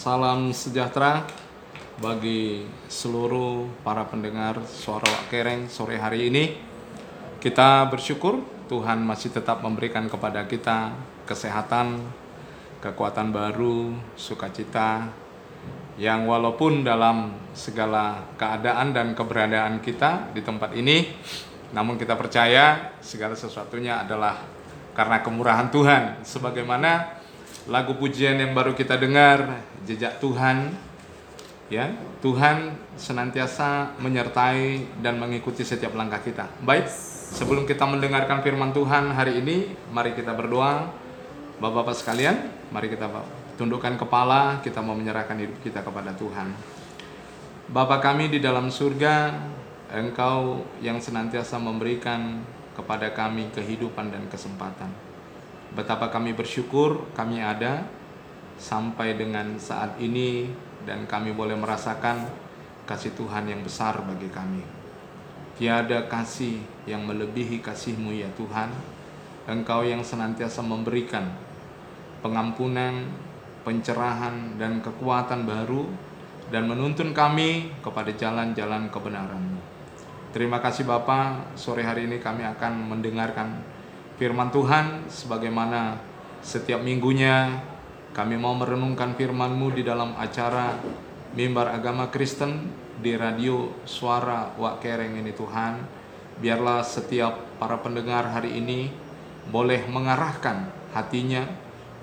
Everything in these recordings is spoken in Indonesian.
Salam sejahtera bagi seluruh para pendengar suara Wak Kereng sore hari ini. Kita bersyukur Tuhan masih tetap memberikan kepada kita kesehatan, kekuatan baru, sukacita, yang walaupun dalam segala keadaan dan keberadaan kita di tempat ini, namun kita percaya segala sesuatunya adalah karena kemurahan Tuhan. Sebagaimana lagu pujian yang baru kita dengar, jejak Tuhan, ya Tuhan senantiasa menyertai dan mengikuti setiap langkah kita. Baik, sebelum kita mendengarkan firman Tuhan hari ini, mari kita berdoa. Bapak-bapak sekalian, mari kita tundukkan kepala, kita mau menyerahkan hidup kita kepada Tuhan. Bapa kami di dalam surga, Engkau yang senantiasa memberikan kepada kami kehidupan dan kesempatan. Betapa kami bersyukur kami ada sampai dengan saat ini dan kami boleh merasakan kasih Tuhan yang besar bagi kami. Tiada kasih yang melebihi kasih-Mu ya Tuhan. Engkau yang senantiasa memberikan pengampunan, pencerahan, dan kekuatan baru dan menuntun kami kepada jalan-jalan kebenaran Terima kasih Bapak, sore hari ini kami akan mendengarkan firman Tuhan sebagaimana setiap minggunya kami mau merenungkan firman-Mu di dalam acara Mimbar Agama Kristen di radio Suara Wak Kereng ini Tuhan. Biarlah setiap para pendengar hari ini boleh mengarahkan hatinya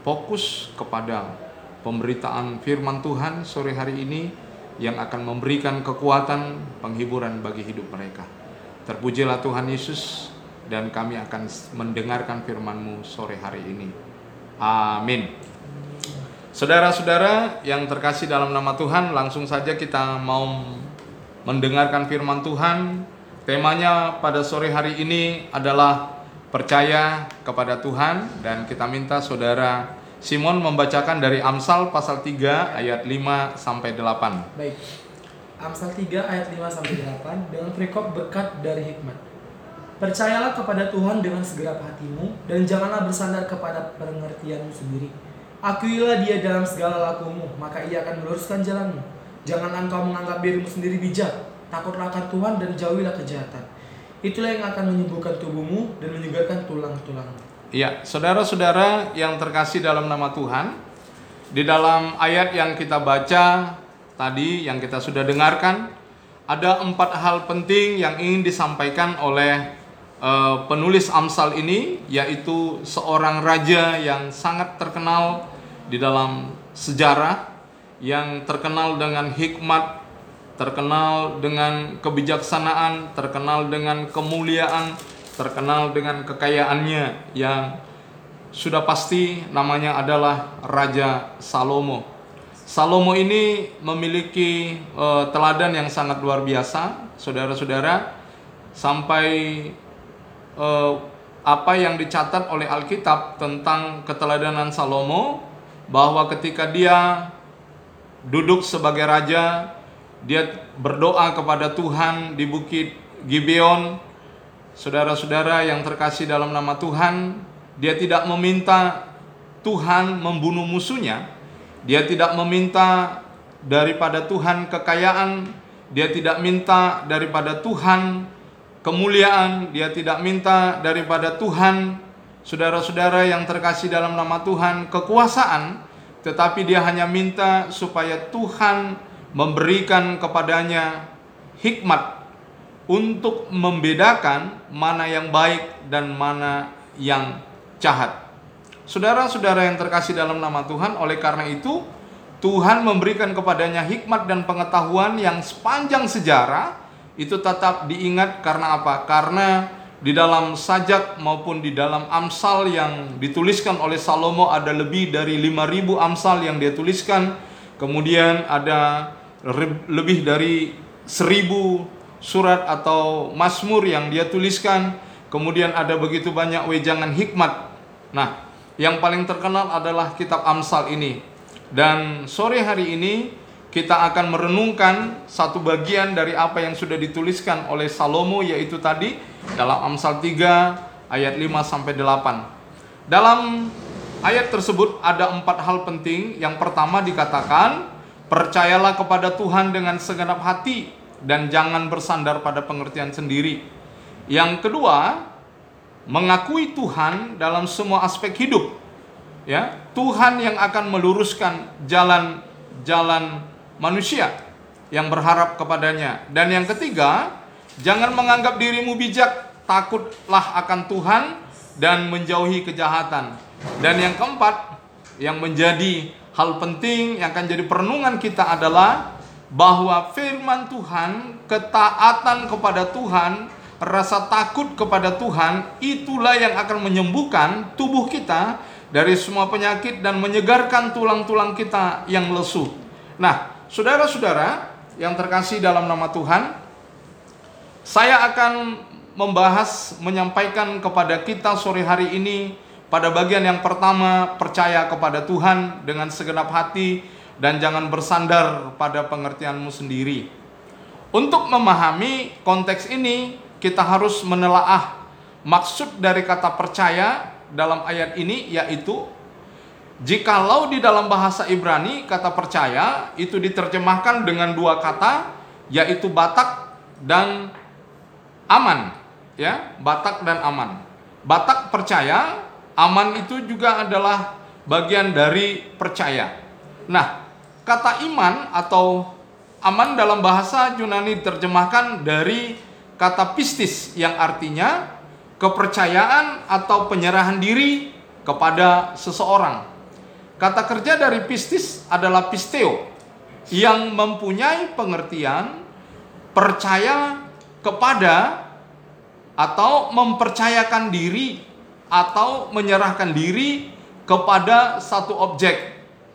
fokus kepada pemberitaan firman Tuhan sore hari ini yang akan memberikan kekuatan penghiburan bagi hidup mereka. Terpujilah Tuhan Yesus dan kami akan mendengarkan firman-Mu sore hari ini. Amin. Saudara-saudara yang terkasih dalam nama Tuhan, langsung saja kita mau mendengarkan firman Tuhan. Temanya pada sore hari ini adalah percaya kepada Tuhan dan kita minta saudara Simon membacakan dari Amsal pasal 3 ayat 5 sampai 8. Baik. Amsal 3 ayat 5 sampai 8 dengan perikop berkat dari hikmat. Percayalah kepada Tuhan dengan segenap hatimu dan janganlah bersandar kepada pengertianmu sendiri. Akuilah dia dalam segala lakumu, maka ia akan meluruskan jalanmu. Jangan engkau menganggap dirimu sendiri bijak, takutlah akan Tuhan dan jauhilah kejahatan. Itulah yang akan menyembuhkan tubuhmu dan menyegarkan tulang-tulangmu. Ya, saudara-saudara yang terkasih dalam nama Tuhan, di dalam ayat yang kita baca tadi, yang kita sudah dengarkan, ada empat hal penting yang ingin disampaikan oleh uh, penulis Amsal ini, yaitu seorang raja yang sangat terkenal di dalam sejarah, yang terkenal dengan hikmat, terkenal dengan kebijaksanaan, terkenal dengan kemuliaan, terkenal dengan kekayaannya yang sudah pasti namanya adalah Raja Salomo. Salomo ini memiliki uh, teladan yang sangat luar biasa, saudara-saudara, sampai uh, apa yang dicatat oleh Alkitab tentang keteladanan Salomo bahwa ketika dia duduk sebagai raja, dia berdoa kepada Tuhan di bukit Gibeon Saudara-saudara yang terkasih dalam nama Tuhan, dia tidak meminta Tuhan membunuh musuhnya. Dia tidak meminta daripada Tuhan kekayaan, dia tidak minta daripada Tuhan kemuliaan, dia tidak minta daripada Tuhan saudara-saudara yang terkasih dalam nama Tuhan kekuasaan, tetapi dia hanya minta supaya Tuhan memberikan kepadanya hikmat untuk membedakan mana yang baik dan mana yang jahat. Saudara-saudara yang terkasih dalam nama Tuhan, oleh karena itu Tuhan memberikan kepadanya hikmat dan pengetahuan yang sepanjang sejarah itu tetap diingat karena apa? Karena di dalam sajak maupun di dalam amsal yang dituliskan oleh Salomo ada lebih dari 5000 amsal yang dia tuliskan. Kemudian ada lebih dari 1000 surat atau Mazmur yang dia tuliskan, kemudian ada begitu banyak wejangan hikmat. Nah, yang paling terkenal adalah kitab Amsal ini. Dan sore hari ini kita akan merenungkan satu bagian dari apa yang sudah dituliskan oleh Salomo yaitu tadi dalam Amsal 3 ayat 5 sampai 8. Dalam ayat tersebut ada empat hal penting. Yang pertama dikatakan, percayalah kepada Tuhan dengan segenap hati dan jangan bersandar pada pengertian sendiri. Yang kedua, mengakui Tuhan dalam semua aspek hidup. Ya, Tuhan yang akan meluruskan jalan-jalan manusia yang berharap kepadanya. Dan yang ketiga, jangan menganggap dirimu bijak, takutlah akan Tuhan dan menjauhi kejahatan. Dan yang keempat, yang menjadi hal penting yang akan jadi perenungan kita adalah bahwa firman Tuhan, ketaatan kepada Tuhan, rasa takut kepada Tuhan, itulah yang akan menyembuhkan tubuh kita dari semua penyakit dan menyegarkan tulang-tulang kita yang lesu. Nah, saudara-saudara yang terkasih dalam nama Tuhan, saya akan membahas, menyampaikan kepada kita sore hari ini pada bagian yang pertama, percaya kepada Tuhan dengan segenap hati dan jangan bersandar pada pengertianmu sendiri. Untuk memahami konteks ini, kita harus menelaah maksud dari kata percaya dalam ayat ini yaitu jikalau di dalam bahasa Ibrani kata percaya itu diterjemahkan dengan dua kata yaitu batak dan aman. Ya batak dan aman. Batak percaya aman itu juga adalah bagian dari percaya. Nah Kata iman atau aman dalam bahasa Yunani diterjemahkan dari kata pistis yang artinya kepercayaan atau penyerahan diri kepada seseorang. Kata kerja dari pistis adalah pisteo yang mempunyai pengertian percaya kepada atau mempercayakan diri atau menyerahkan diri kepada satu objek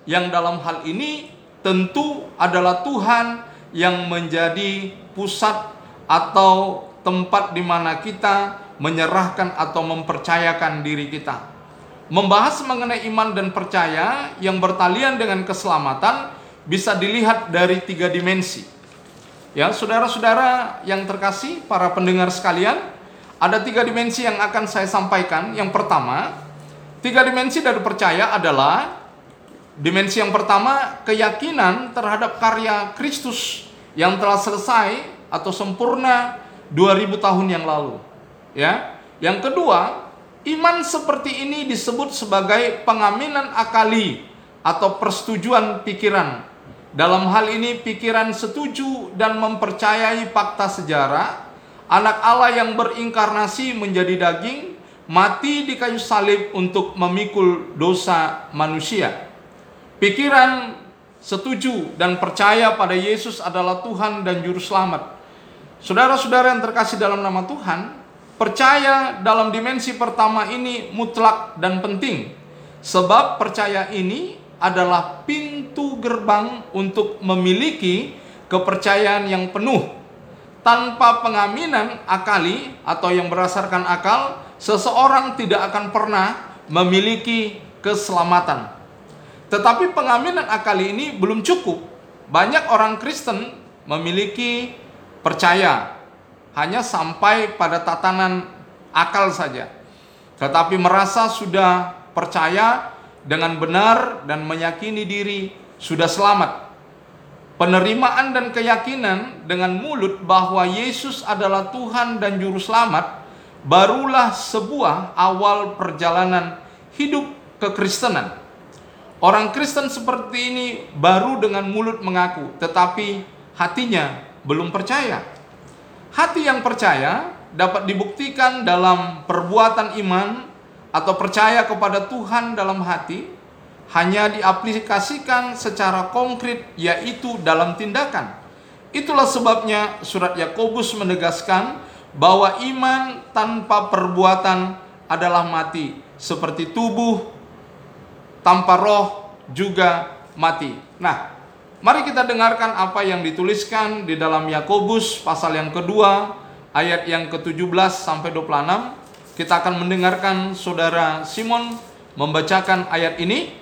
yang dalam hal ini tentu adalah Tuhan yang menjadi pusat atau tempat di mana kita menyerahkan atau mempercayakan diri kita. Membahas mengenai iman dan percaya yang bertalian dengan keselamatan bisa dilihat dari tiga dimensi. Ya, saudara-saudara yang terkasih, para pendengar sekalian, ada tiga dimensi yang akan saya sampaikan. Yang pertama, tiga dimensi dari percaya adalah Dimensi yang pertama, keyakinan terhadap karya Kristus yang telah selesai atau sempurna 2000 tahun yang lalu. Ya. Yang kedua, iman seperti ini disebut sebagai pengaminan akali atau persetujuan pikiran. Dalam hal ini pikiran setuju dan mempercayai fakta sejarah anak Allah yang berinkarnasi menjadi daging mati di kayu salib untuk memikul dosa manusia. Pikiran setuju dan percaya pada Yesus adalah Tuhan dan Juru Selamat. Saudara-saudara yang terkasih dalam nama Tuhan, percaya dalam dimensi pertama ini mutlak dan penting. Sebab percaya ini adalah pintu gerbang untuk memiliki kepercayaan yang penuh. Tanpa pengaminan akali atau yang berdasarkan akal, seseorang tidak akan pernah memiliki keselamatan. Tetapi pengaminan akal ini belum cukup. Banyak orang Kristen memiliki percaya hanya sampai pada tatanan akal saja. Tetapi merasa sudah percaya dengan benar dan meyakini diri sudah selamat. Penerimaan dan keyakinan dengan mulut bahwa Yesus adalah Tuhan dan Juru Selamat barulah sebuah awal perjalanan hidup kekristenan. Orang Kristen seperti ini baru dengan mulut mengaku, tetapi hatinya belum percaya. Hati yang percaya dapat dibuktikan dalam perbuatan iman atau percaya kepada Tuhan dalam hati, hanya diaplikasikan secara konkret, yaitu dalam tindakan. Itulah sebabnya surat Yakobus menegaskan bahwa iman tanpa perbuatan adalah mati, seperti tubuh tanpa roh juga mati. Nah, mari kita dengarkan apa yang dituliskan di dalam Yakobus pasal yang kedua ayat yang ke-17 sampai 26. Kita akan mendengarkan saudara Simon membacakan ayat ini.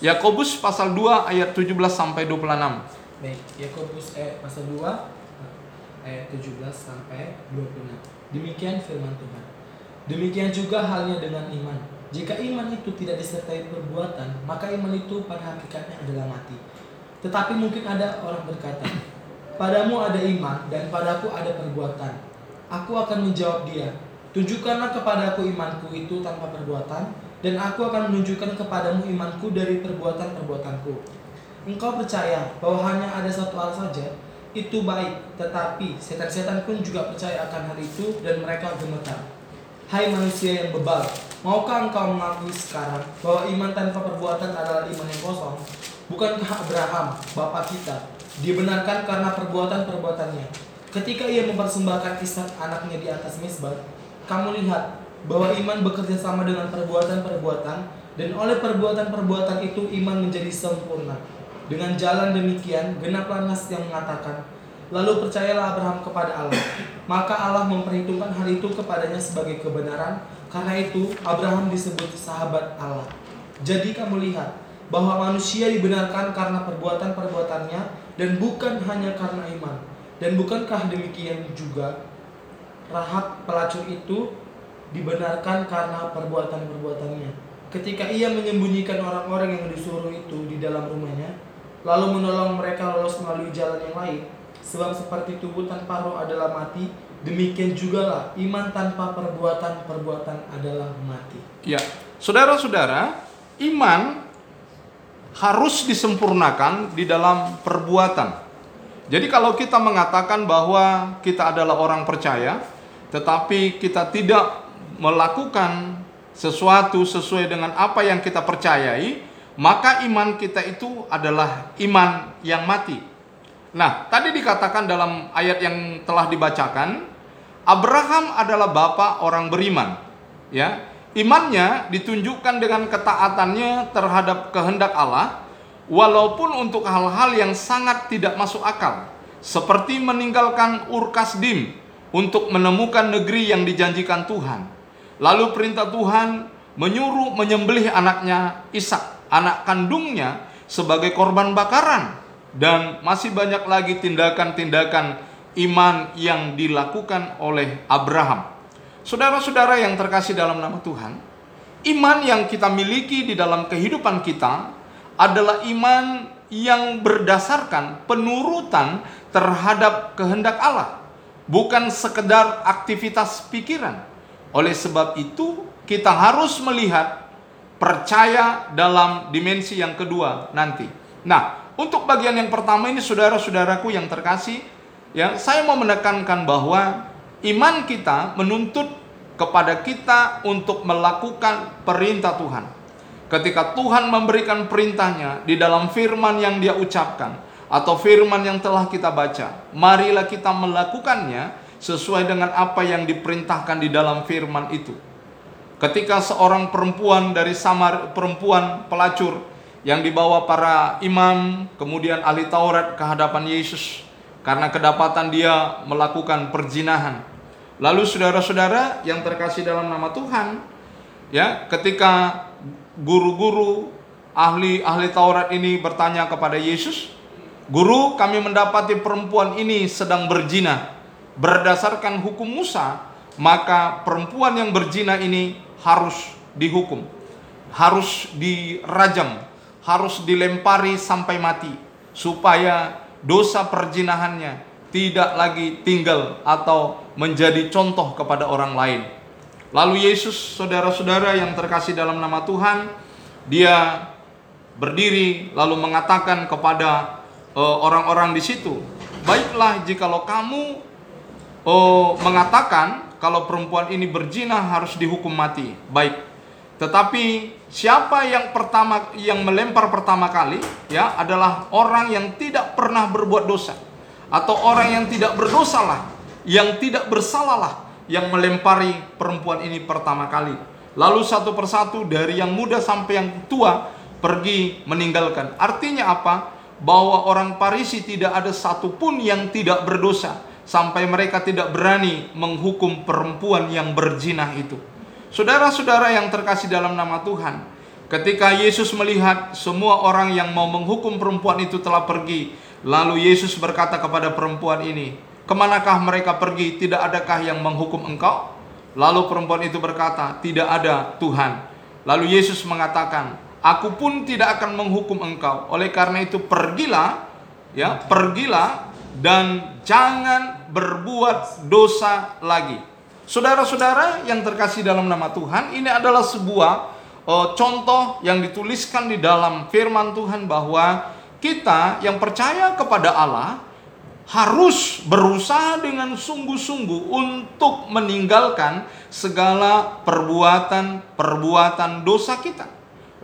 Yakobus pasal 2 ayat 17 sampai 26. Baik, Yakobus eh, pasal 2 ayat 17 sampai 26. Demikian firman Tuhan. Demikian juga halnya dengan iman Jika iman itu tidak disertai perbuatan, maka iman itu pada hakikatnya adalah mati. Tetapi mungkin ada orang berkata, Padamu ada iman dan padaku ada perbuatan. Aku akan menjawab dia, Tunjukkanlah kepadaku imanku itu tanpa perbuatan, dan aku akan menunjukkan kepadamu imanku dari perbuatan-perbuatanku. Engkau percaya bahwa hanya ada satu hal saja, itu baik, tetapi setan-setan pun juga percaya akan hal itu dan mereka gemetar. Hai manusia yang bebal, maukah engkau mengakui sekarang bahwa iman tanpa perbuatan adalah iman yang kosong? Bukankah Abraham, bapak kita, dibenarkan karena perbuatan-perbuatannya? Ketika ia mempersembahkan Ishak anaknya di atas mesbah, kamu lihat bahwa iman bekerja sama dengan perbuatan-perbuatan dan oleh perbuatan-perbuatan itu iman menjadi sempurna. Dengan jalan demikian, genaplah nas yang mengatakan, Lalu percayalah Abraham kepada Allah. Maka Allah memperhitungkan hal itu kepadanya sebagai kebenaran. Karena itu Abraham disebut sahabat Allah. Jadi kamu lihat bahwa manusia dibenarkan karena perbuatan-perbuatannya dan bukan hanya karena iman. Dan bukankah demikian juga Rahab pelacur itu dibenarkan karena perbuatan-perbuatannya. Ketika ia menyembunyikan orang-orang yang disuruh itu di dalam rumahnya, lalu menolong mereka lolos melalui jalan yang lain, sebab seperti tubuh tanpa roh adalah mati, demikian jugalah iman tanpa perbuatan-perbuatan adalah mati. Ya, saudara-saudara, iman harus disempurnakan di dalam perbuatan. Jadi kalau kita mengatakan bahwa kita adalah orang percaya, tetapi kita tidak melakukan sesuatu sesuai dengan apa yang kita percayai, maka iman kita itu adalah iman yang mati. Nah, tadi dikatakan dalam ayat yang telah dibacakan, Abraham adalah bapak orang beriman. Ya, imannya ditunjukkan dengan ketaatannya terhadap kehendak Allah, walaupun untuk hal-hal yang sangat tidak masuk akal, seperti meninggalkan Urkasdim untuk menemukan negeri yang dijanjikan Tuhan Lalu perintah Tuhan menyuruh menyembelih anaknya Ishak, anak kandungnya sebagai korban bakaran dan masih banyak lagi tindakan-tindakan iman yang dilakukan oleh Abraham. Saudara-saudara yang terkasih dalam nama Tuhan, iman yang kita miliki di dalam kehidupan kita adalah iman yang berdasarkan penurutan terhadap kehendak Allah, bukan sekedar aktivitas pikiran. Oleh sebab itu, kita harus melihat percaya dalam dimensi yang kedua nanti. Nah, untuk bagian yang pertama ini saudara-saudaraku yang terkasih, ya, saya mau menekankan bahwa iman kita menuntut kepada kita untuk melakukan perintah Tuhan. Ketika Tuhan memberikan perintahnya di dalam firman yang dia ucapkan atau firman yang telah kita baca, marilah kita melakukannya sesuai dengan apa yang diperintahkan di dalam firman itu. Ketika seorang perempuan dari Samar perempuan pelacur yang dibawa para imam kemudian ahli Taurat ke hadapan Yesus karena kedapatan dia melakukan perzinahan. Lalu saudara-saudara yang terkasih dalam nama Tuhan, ya, ketika guru-guru ahli-ahli Taurat ini bertanya kepada Yesus, "Guru, kami mendapati perempuan ini sedang berzina." berdasarkan hukum Musa, maka perempuan yang berzina ini harus dihukum, harus dirajam, harus dilempari sampai mati, supaya dosa perzinahannya tidak lagi tinggal atau menjadi contoh kepada orang lain. Lalu Yesus, saudara-saudara yang terkasih dalam nama Tuhan, dia berdiri lalu mengatakan kepada eh, orang-orang uh, di situ, "Baiklah jikalau kamu oh, mengatakan kalau perempuan ini berzina harus dihukum mati. Baik. Tetapi siapa yang pertama yang melempar pertama kali ya adalah orang yang tidak pernah berbuat dosa atau orang yang tidak berdosalah, yang tidak bersalahlah yang melempari perempuan ini pertama kali. Lalu satu persatu dari yang muda sampai yang tua pergi meninggalkan. Artinya apa? Bahwa orang Parisi tidak ada satupun yang tidak berdosa sampai mereka tidak berani menghukum perempuan yang berzina itu. Saudara-saudara yang terkasih dalam nama Tuhan, ketika Yesus melihat semua orang yang mau menghukum perempuan itu telah pergi, lalu Yesus berkata kepada perempuan ini, "Ke manakah mereka pergi? Tidak adakah yang menghukum engkau?" Lalu perempuan itu berkata, "Tidak ada, Tuhan." Lalu Yesus mengatakan, "Aku pun tidak akan menghukum engkau. Oleh karena itu pergilah, ya, pergilah dan jangan berbuat dosa lagi." Saudara-saudara yang terkasih dalam nama Tuhan, ini adalah sebuah uh, contoh yang dituliskan di dalam firman Tuhan bahwa kita yang percaya kepada Allah harus berusaha dengan sungguh-sungguh untuk meninggalkan segala perbuatan-perbuatan dosa kita.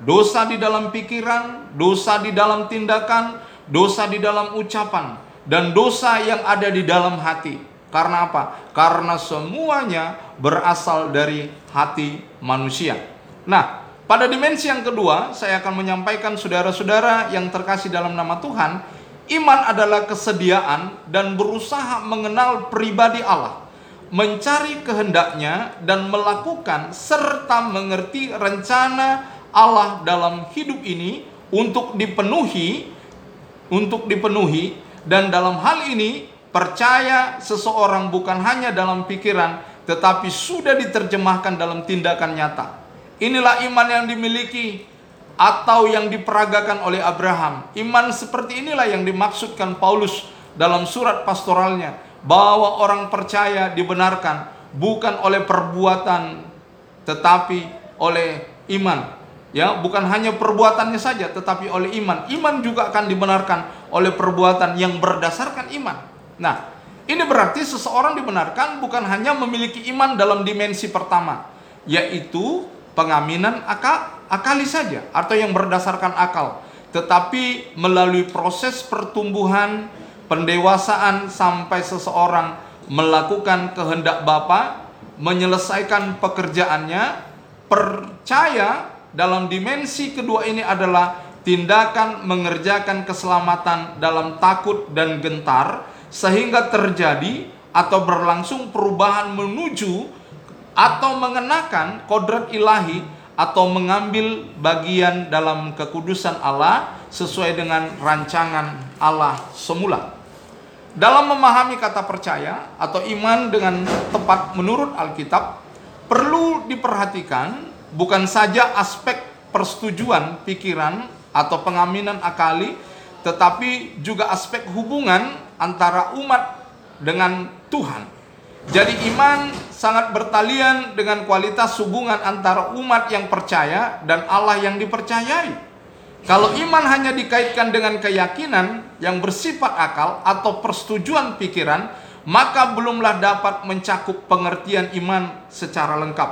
Dosa di dalam pikiran, dosa di dalam tindakan, dosa di dalam ucapan, dan dosa yang ada di dalam hati. Karena apa? Karena semuanya berasal dari hati manusia. Nah, pada dimensi yang kedua, saya akan menyampaikan saudara-saudara yang terkasih dalam nama Tuhan, iman adalah kesediaan dan berusaha mengenal pribadi Allah, mencari kehendaknya dan melakukan serta mengerti rencana Allah dalam hidup ini untuk dipenuhi untuk dipenuhi dan dalam hal ini Percaya seseorang bukan hanya dalam pikiran, tetapi sudah diterjemahkan dalam tindakan nyata. Inilah iman yang dimiliki atau yang diperagakan oleh Abraham. Iman seperti inilah yang dimaksudkan Paulus dalam surat pastoralnya, bahwa orang percaya dibenarkan bukan oleh perbuatan tetapi oleh iman. Ya, bukan hanya perbuatannya saja tetapi oleh iman. Iman juga akan dibenarkan oleh perbuatan yang berdasarkan iman. Nah, ini berarti seseorang dibenarkan bukan hanya memiliki iman dalam dimensi pertama, yaitu pengaminan akal, akali saja atau yang berdasarkan akal, tetapi melalui proses pertumbuhan, pendewasaan sampai seseorang melakukan kehendak Bapa, menyelesaikan pekerjaannya, percaya dalam dimensi kedua ini adalah tindakan mengerjakan keselamatan dalam takut dan gentar sehingga terjadi atau berlangsung perubahan menuju atau mengenakan kodrat ilahi atau mengambil bagian dalam kekudusan Allah sesuai dengan rancangan Allah semula. Dalam memahami kata percaya atau iman dengan tepat menurut Alkitab, perlu diperhatikan bukan saja aspek persetujuan pikiran atau pengaminan akali, tetapi juga aspek hubungan antara umat dengan Tuhan. Jadi iman sangat bertalian dengan kualitas hubungan antara umat yang percaya dan Allah yang dipercayai. Kalau iman hanya dikaitkan dengan keyakinan yang bersifat akal atau persetujuan pikiran, maka belumlah dapat mencakup pengertian iman secara lengkap.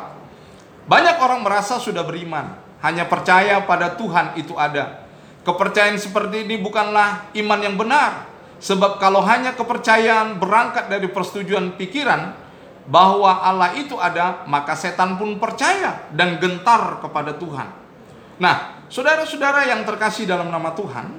Banyak orang merasa sudah beriman, hanya percaya pada Tuhan itu ada. Kepercayaan seperti ini bukanlah iman yang benar, Sebab kalau hanya kepercayaan berangkat dari persetujuan pikiran bahwa Allah itu ada, maka setan pun percaya dan gentar kepada Tuhan. Nah, saudara-saudara yang terkasih dalam nama Tuhan,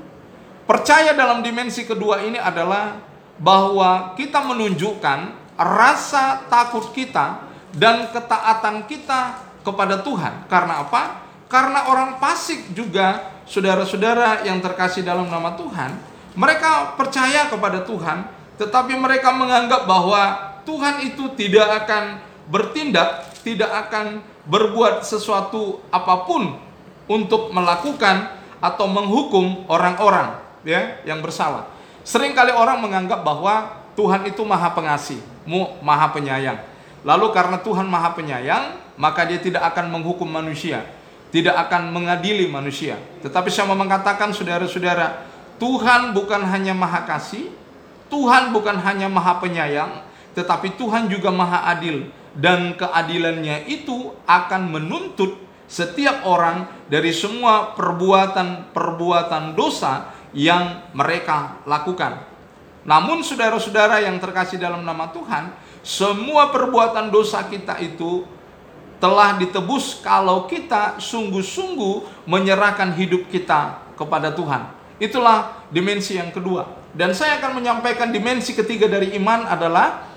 percaya dalam dimensi kedua ini adalah bahwa kita menunjukkan rasa takut kita dan ketaatan kita kepada Tuhan. Karena apa? Karena orang fasik juga saudara-saudara yang terkasih dalam nama Tuhan mereka percaya kepada Tuhan, tetapi mereka menganggap bahwa Tuhan itu tidak akan bertindak, tidak akan berbuat sesuatu apa pun untuk melakukan atau menghukum orang-orang ya yang bersalah. Seringkali orang menganggap bahwa Tuhan itu maha pengasih, maha penyayang. Lalu karena Tuhan maha penyayang, maka dia tidak akan menghukum manusia, tidak akan mengadili manusia. Tetapi saya mau mengatakan saudara-saudara, Tuhan bukan hanya maha kasih, Tuhan bukan hanya maha penyayang, tetapi Tuhan juga maha adil. Dan keadilannya itu akan menuntut setiap orang dari semua perbuatan-perbuatan dosa yang mereka lakukan. Namun saudara-saudara yang terkasih dalam nama Tuhan, semua perbuatan dosa kita itu telah ditebus kalau kita sungguh-sungguh menyerahkan hidup kita kepada Tuhan. Itulah dimensi yang kedua. Dan saya akan menyampaikan dimensi ketiga dari iman adalah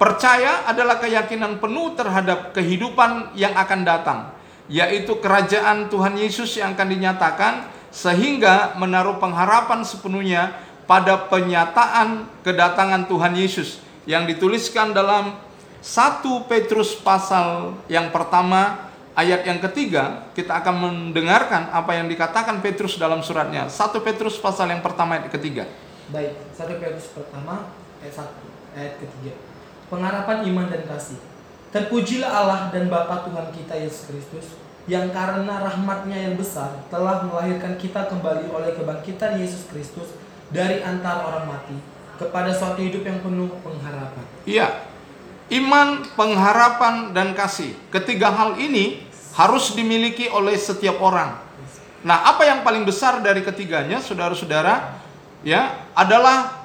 percaya adalah keyakinan penuh terhadap kehidupan yang akan datang, yaitu kerajaan Tuhan Yesus yang akan dinyatakan sehingga menaruh pengharapan sepenuhnya pada penyataan kedatangan Tuhan Yesus yang dituliskan dalam 1 Petrus pasal yang pertama ayat yang ketiga, kita akan mendengarkan apa yang dikatakan Petrus dalam suratnya. 1 Petrus pasal yang pertama ayat ketiga. Baik, 1 Petrus pertama ayat 1 ayat ketiga. Pengharapan iman dan kasih. Terpujilah Allah dan Bapa Tuhan kita Yesus Kristus yang karena rahmatnya yang besar telah melahirkan kita kembali oleh kebangkitan Yesus Kristus dari antara orang mati kepada suatu hidup yang penuh pengharapan. Iya, iman, pengharapan, dan kasih. Ketiga hal ini harus dimiliki oleh setiap orang. Nah, apa yang paling besar dari ketiganya, saudara-saudara, ya, adalah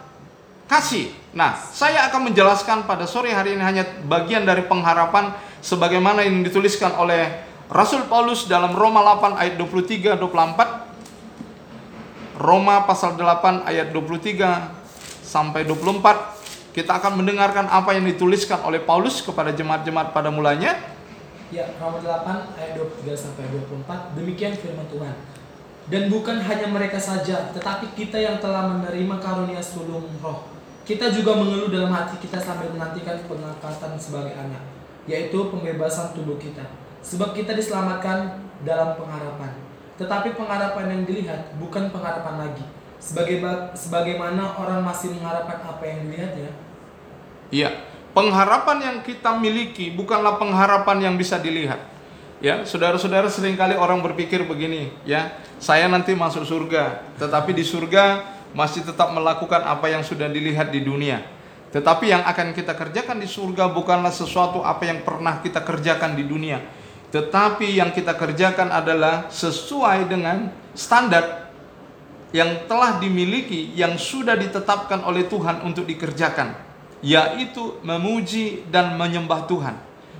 kasih. Nah, saya akan menjelaskan pada sore hari ini hanya bagian dari pengharapan sebagaimana yang dituliskan oleh Rasul Paulus dalam Roma 8 ayat 23 24. Roma pasal 8 ayat 23 sampai 24 kita akan mendengarkan apa yang dituliskan oleh Paulus kepada jemaat-jemaat pada mulanya. Ya, Roma 8 ayat 23 sampai 24. Demikian firman Tuhan. Dan bukan hanya mereka saja, tetapi kita yang telah menerima karunia sulung roh. Kita juga mengeluh dalam hati kita sambil menantikan pengangkatan sebagai anak, yaitu pembebasan tubuh kita. Sebab kita diselamatkan dalam pengharapan. Tetapi pengharapan yang dilihat bukan pengharapan lagi. Sebagai sebagaimana orang masih mengharapkan apa yang dilihatnya. Iya, pengharapan yang kita miliki bukanlah pengharapan yang bisa dilihat. Ya, saudara-saudara sering kali orang berpikir begini, ya, saya nanti masuk surga, tetapi di surga masih tetap melakukan apa yang sudah dilihat di dunia. Tetapi yang akan kita kerjakan di surga bukanlah sesuatu apa yang pernah kita kerjakan di dunia, tetapi yang kita kerjakan adalah sesuai dengan standar yang telah dimiliki, yang sudah ditetapkan oleh Tuhan untuk dikerjakan, yaitu memuji dan menyembah Tuhan.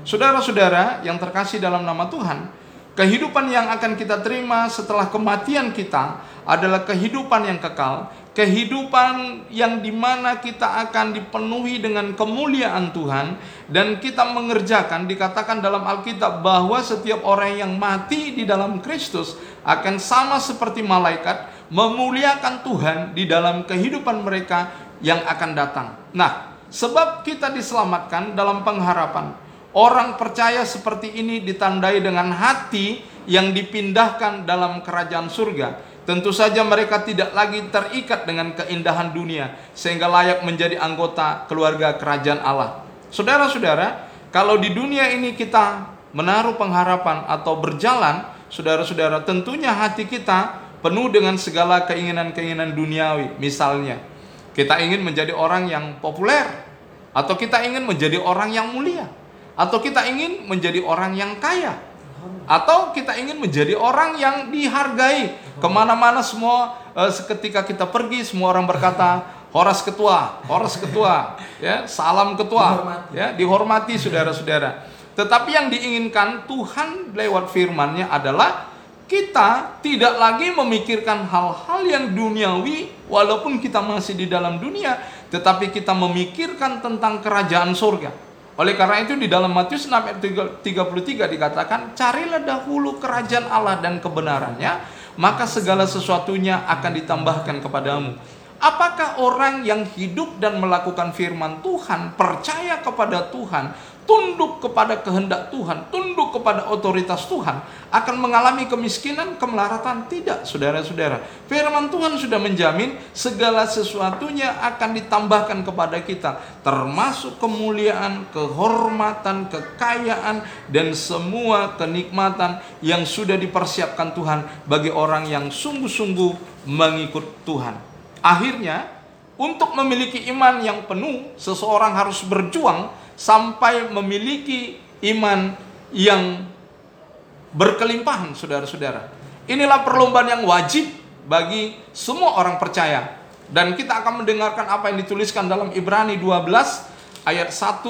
Saudara-saudara yang terkasih dalam nama Tuhan, kehidupan yang akan kita terima setelah kematian kita adalah kehidupan yang kekal, kehidupan yang di mana kita akan dipenuhi dengan kemuliaan Tuhan dan kita mengerjakan dikatakan dalam Alkitab bahwa setiap orang yang mati di dalam Kristus akan sama seperti malaikat memuliakan Tuhan di dalam kehidupan mereka yang akan datang. Nah, sebab kita diselamatkan dalam pengharapan Orang percaya seperti ini ditandai dengan hati yang dipindahkan dalam kerajaan surga. Tentu saja mereka tidak lagi terikat dengan keindahan dunia sehingga layak menjadi anggota keluarga kerajaan Allah. Saudara-saudara, kalau di dunia ini kita menaruh pengharapan atau berjalan, saudara-saudara, tentunya hati kita penuh dengan segala keinginan-keinginan duniawi. Misalnya, kita ingin menjadi orang yang populer atau kita ingin menjadi orang yang mulia atau kita ingin menjadi orang yang kaya atau kita ingin menjadi orang yang dihargai ke mana-mana semua eh, seketika kita pergi semua orang berkata Horas ketua, Horas ketua, ya salam ketua, dihormati. ya dihormati saudara-saudara. Tetapi yang diinginkan Tuhan lewat firman-Nya adalah kita tidak lagi memikirkan hal-hal yang duniawi walaupun kita masih di dalam dunia, tetapi kita memikirkan tentang kerajaan surga. Oleh karena itu di dalam Matius 6 ayat 33 dikatakan, "Carilah dahulu kerajaan Allah dan kebenarannya, maka segala sesuatunya akan ditambahkan kepadamu." Apakah orang yang hidup dan melakukan firman Tuhan, percaya kepada Tuhan, tunduk kepada kehendak Tuhan, tunduk kepada otoritas Tuhan, akan mengalami kemiskinan, kemelaratan? Tidak, saudara-saudara. Firman Tuhan sudah menjamin segala sesuatunya akan ditambahkan kepada kita, termasuk kemuliaan, kehormatan, kekayaan, dan semua kenikmatan yang sudah dipersiapkan Tuhan bagi orang yang sungguh-sungguh mengikut Tuhan. Akhirnya, untuk memiliki iman yang penuh, seseorang harus berjuang sampai memiliki iman yang berkelimpahan saudara-saudara. Inilah perlombaan yang wajib bagi semua orang percaya. Dan kita akan mendengarkan apa yang dituliskan dalam Ibrani 12 ayat 1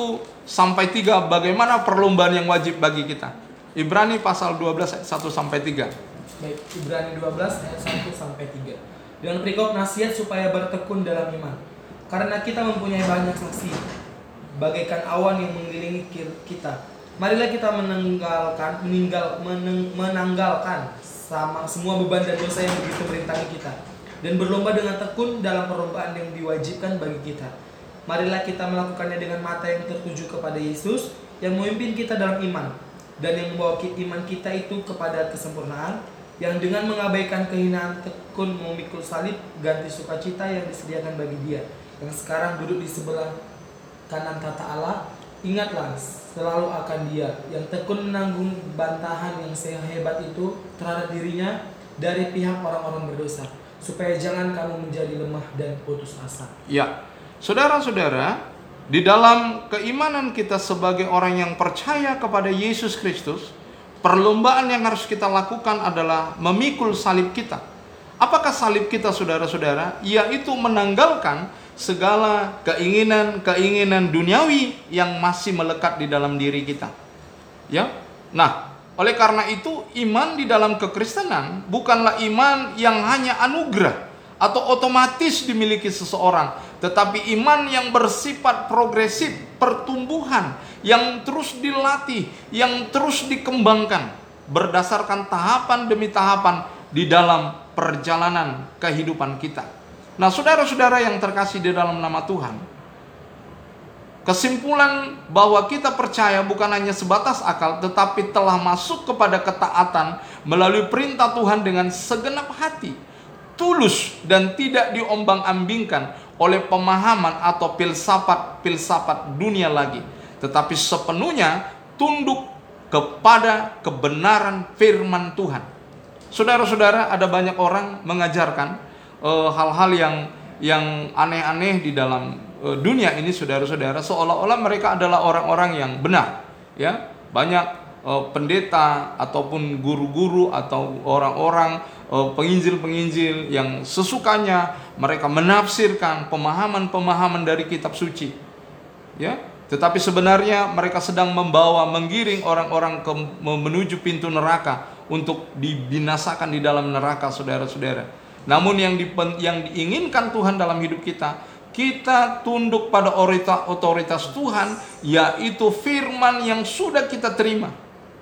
sampai 3 bagaimana perlombaan yang wajib bagi kita. Ibrani pasal 12 ayat 1 sampai 3. Baik, Ibrani 12 ayat 1 sampai 3. Dengan perikop nasihat supaya bertekun dalam iman. Karena kita mempunyai banyak saksi bagaikan awan yang mengelilingi kita. Marilah kita menanggalkan, meninggal, meneng, menanggalkan sama semua beban dan dosa yang begitu merintangi kita dan berlomba dengan tekun dalam perlombaan yang diwajibkan bagi kita. Marilah kita melakukannya dengan mata yang tertuju kepada Yesus yang memimpin kita dalam iman. dan yang membawa iman kita itu kepada kesempurnaan yang dengan mengabaikan kehinaan tekun memikul salib ganti sukacita yang disediakan bagi dia yang sekarang duduk di sebelah kanan tata Allah ingatlah selalu akan dia yang tekun menanggung bantahan yang sehebat itu terhadap dirinya dari pihak orang-orang berdosa supaya jangan kamu menjadi lemah dan putus asa Ya, saudara-saudara, di dalam keimanan kita sebagai orang yang percaya kepada Yesus Kristus, perlombaan yang harus kita lakukan adalah memikul salib kita. Apakah salib kita, saudara-saudara? Yaitu menanggalkan segala keinginan-keinginan duniawi yang masih melekat di dalam diri kita. Ya. Nah, oleh karena itu iman di dalam kekristenan bukanlah iman yang hanya anugerah atau otomatis dimiliki seseorang, tetapi iman yang bersifat progresif, pertumbuhan yang terus dilatih, yang terus dikembangkan berdasarkan tahapan demi tahapan di dalam perjalanan kehidupan kita. Nah, saudara-saudara yang terkasih di dalam nama Tuhan, Kesimpulan bahwa kita percaya bukan hanya sebatas akal, tetapi telah masuk kepada ketaatan melalui perintah Tuhan dengan segenap hati, tulus dan tidak diombang-ambingkan oleh pemahaman atau filsafat-filsafat dunia lagi, tetapi sepenuhnya tunduk kepada kebenaran firman Tuhan. Saudara-saudara, ada banyak orang mengajarkan eh, hal-hal yang yang aneh-aneh di dalam eh, dunia ini saudara-saudara. Seolah-olah mereka adalah orang-orang yang benar ya. Banyak eh, pendeta ataupun guru-guru atau orang-orang penginjil-penginjil yang sesukanya mereka menafsirkan pemahaman-pemahaman dari kitab suci ya. Tetapi sebenarnya mereka sedang membawa menggiring orang-orang ke menuju pintu neraka untuk dibinasakan di dalam neraka saudara-saudara namun yang dipen, yang diinginkan Tuhan dalam hidup kita, kita tunduk pada otoritas, Tuhan, yaitu firman yang sudah kita terima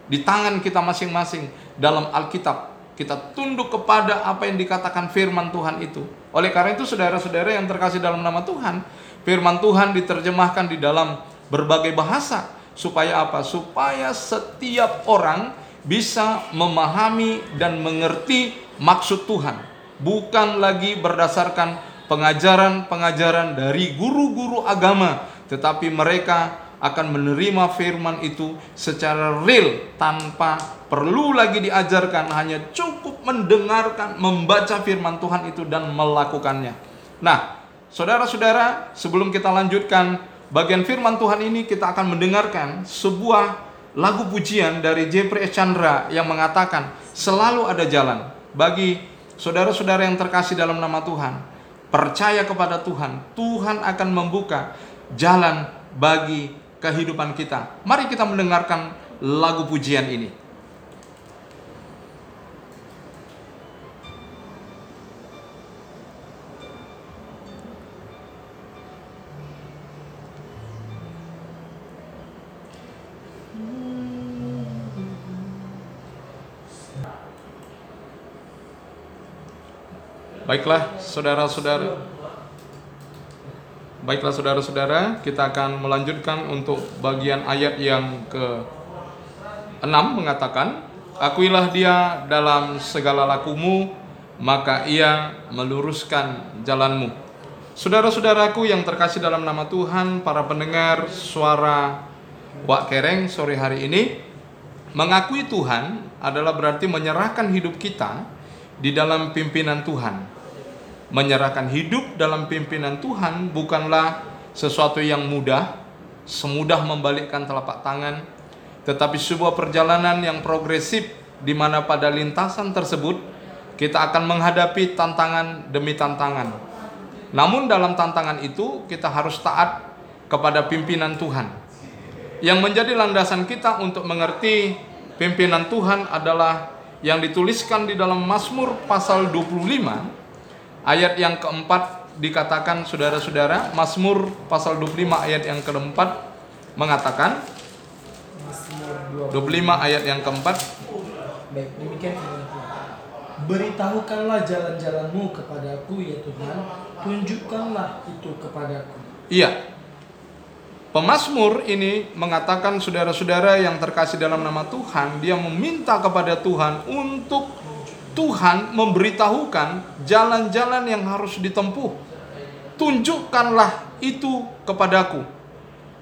di tangan kita masing-masing dalam Alkitab. Kita tunduk kepada apa yang dikatakan firman Tuhan itu. Oleh karena itu saudara-saudara yang terkasih dalam nama Tuhan, firman Tuhan diterjemahkan di dalam berbagai bahasa supaya apa? Supaya setiap orang bisa memahami dan mengerti maksud Tuhan bukan lagi berdasarkan pengajaran-pengajaran dari guru-guru agama, tetapi mereka akan menerima firman itu secara real tanpa perlu lagi diajarkan, hanya cukup mendengarkan, membaca firman Tuhan itu dan melakukannya. Nah, saudara-saudara, sebelum kita lanjutkan bagian firman Tuhan ini, kita akan mendengarkan sebuah lagu pujian dari Jeffrey Chandra yang mengatakan selalu ada jalan bagi Saudara-saudara yang terkasih dalam nama Tuhan, percaya kepada Tuhan, Tuhan akan membuka jalan bagi kehidupan kita. Mari kita mendengarkan lagu pujian ini. Baiklah, saudara-saudara. Baiklah, saudara-saudara, kita akan melanjutkan untuk bagian ayat yang ke-6 mengatakan, Akuilah dia dalam segala lakumu, maka ia meluruskan jalanmu. Saudara-saudaraku yang terkasih dalam nama Tuhan, para pendengar suara Wak Kereng sore hari ini, mengakui Tuhan adalah berarti menyerahkan hidup kita di dalam pimpinan Tuhan menyerahkan hidup dalam pimpinan Tuhan bukanlah sesuatu yang mudah, semudah membalikkan telapak tangan, tetapi sebuah perjalanan yang progresif di mana pada lintasan tersebut kita akan menghadapi tantangan demi tantangan. Namun dalam tantangan itu kita harus taat kepada pimpinan Tuhan. Yang menjadi landasan kita untuk mengerti pimpinan Tuhan adalah yang dituliskan di dalam Mazmur pasal 25 Ayat yang keempat dikatakan saudara-saudara, Mazmur pasal 25 ayat yang keempat mengatakan 25 ayat yang keempat Baik, demikian. Beritahukanlah jalan-jalanmu kepadaku ya Tuhan, tunjukkanlah itu kepadaku. Iya. Pemasmur ini mengatakan saudara-saudara yang terkasih dalam nama Tuhan, dia meminta kepada Tuhan untuk Tuhan memberitahukan jalan-jalan yang harus ditempuh. Tunjukkanlah itu kepadaku.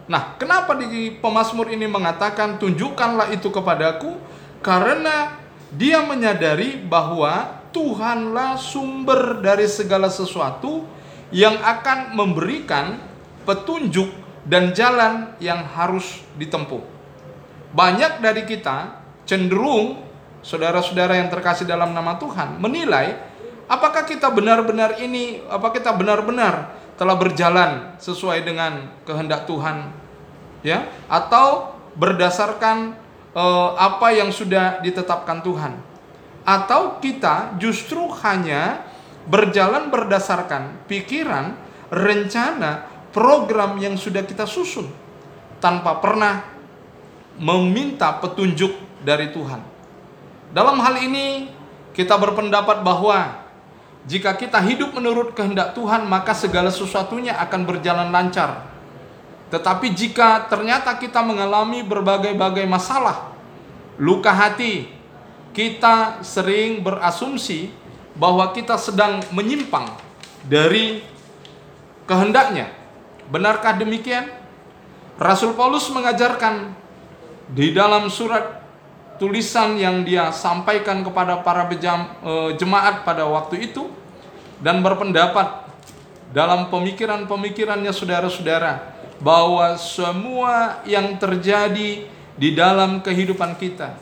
Nah, kenapa di Pemasmur ini mengatakan tunjukkanlah itu kepadaku? Karena dia menyadari bahwa Tuhanlah sumber dari segala sesuatu yang akan memberikan petunjuk dan jalan yang harus ditempuh. Banyak dari kita cenderung saudara-saudara yang terkasih dalam nama Tuhan menilai apakah kita benar-benar ini apa kita benar-benar telah berjalan sesuai dengan kehendak Tuhan ya atau berdasarkan eh, apa yang sudah ditetapkan Tuhan atau kita justru hanya berjalan berdasarkan pikiran, rencana, program yang sudah kita susun tanpa pernah meminta petunjuk dari Tuhan. Dalam hal ini, kita berpendapat bahwa jika kita hidup menurut kehendak Tuhan, maka segala sesuatunya akan berjalan lancar. Tetapi jika ternyata kita mengalami berbagai-bagai masalah, luka hati, kita sering berasumsi bahwa kita sedang menyimpang dari kehendaknya. Benarkah demikian? Rasul Paulus mengajarkan di dalam surat tulisan yang dia sampaikan kepada para bejam, e, jemaat pada waktu itu dan berpendapat dalam pemikiran-pemikirannya saudara-saudara bahwa semua yang terjadi di dalam kehidupan kita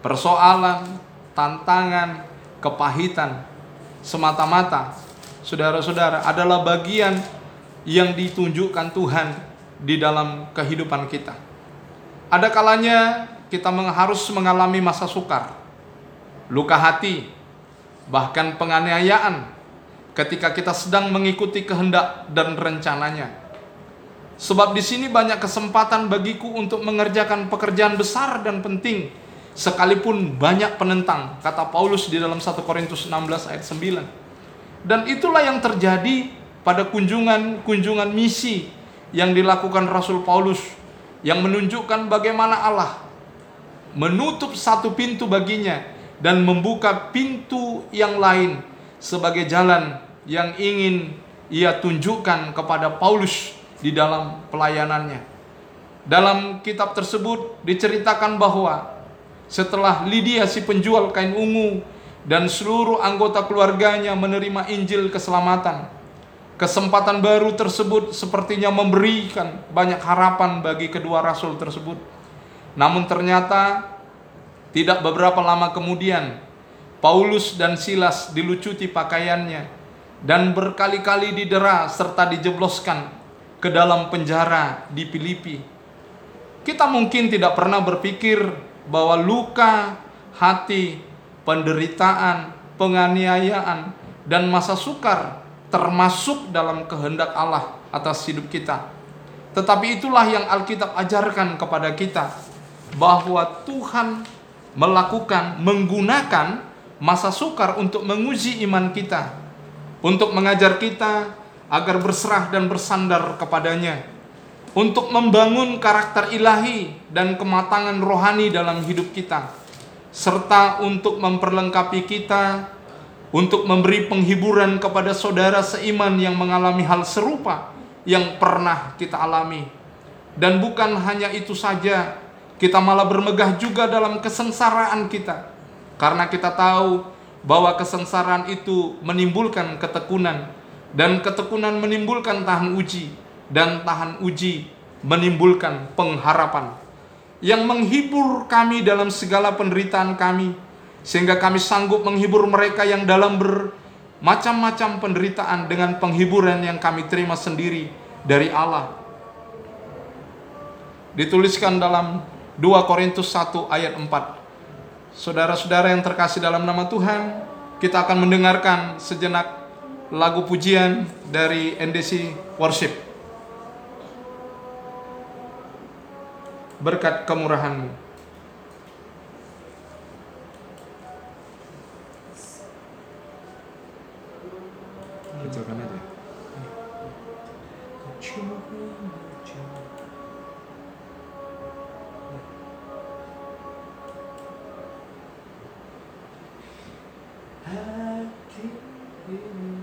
persoalan, tantangan, kepahitan semata-mata saudara-saudara adalah bagian yang ditunjukkan Tuhan di dalam kehidupan kita. Ada kalanya kita harus mengalami masa sukar, luka hati, bahkan penganiayaan ketika kita sedang mengikuti kehendak dan rencananya. Sebab di sini banyak kesempatan bagiku untuk mengerjakan pekerjaan besar dan penting sekalipun banyak penentang, kata Paulus di dalam 1 Korintus 16 ayat 9. Dan itulah yang terjadi pada kunjungan-kunjungan misi yang dilakukan Rasul Paulus yang menunjukkan bagaimana Allah menutup satu pintu baginya dan membuka pintu yang lain sebagai jalan yang ingin ia tunjukkan kepada Paulus di dalam pelayanannya. Dalam kitab tersebut diceritakan bahwa setelah Lydia si penjual kain ungu dan seluruh anggota keluarganya menerima Injil keselamatan, Kesempatan baru tersebut sepertinya memberikan banyak harapan bagi kedua rasul tersebut. Namun ternyata tidak beberapa lama kemudian Paulus dan Silas dilucuti pakaiannya dan berkali-kali didera serta dijebloskan ke dalam penjara di Filipi. Kita mungkin tidak pernah berpikir bahwa luka, hati, penderitaan, penganiayaan, dan masa sukar termasuk dalam kehendak Allah atas hidup kita. Tetapi itulah yang Alkitab ajarkan kepada kita bahwa Tuhan melakukan menggunakan masa sukar untuk menguji iman kita, untuk mengajar kita agar berserah dan bersandar kepadanya, untuk membangun karakter ilahi dan kematangan rohani dalam hidup kita, serta untuk memperlengkapi kita untuk memberi penghiburan kepada saudara seiman yang mengalami hal serupa yang pernah kita alami. Dan bukan hanya itu saja, kita malah bermegah juga dalam kesengsaraan kita. Karena kita tahu bahwa kesengsaraan itu menimbulkan ketekunan dan ketekunan menimbulkan tahan uji dan tahan uji menimbulkan pengharapan yang menghibur kami dalam segala penderitaan kami sehingga kami sanggup menghibur mereka yang dalam bermacam-macam penderitaan dengan penghiburan yang kami terima sendiri dari Allah. Dituliskan dalam 2 Korintus 1 ayat 4. Saudara-saudara yang terkasih dalam nama Tuhan, kita akan mendengarkan sejenak lagu pujian dari NDC Worship. Berkat kemurahanmu. 这个没得。I keep you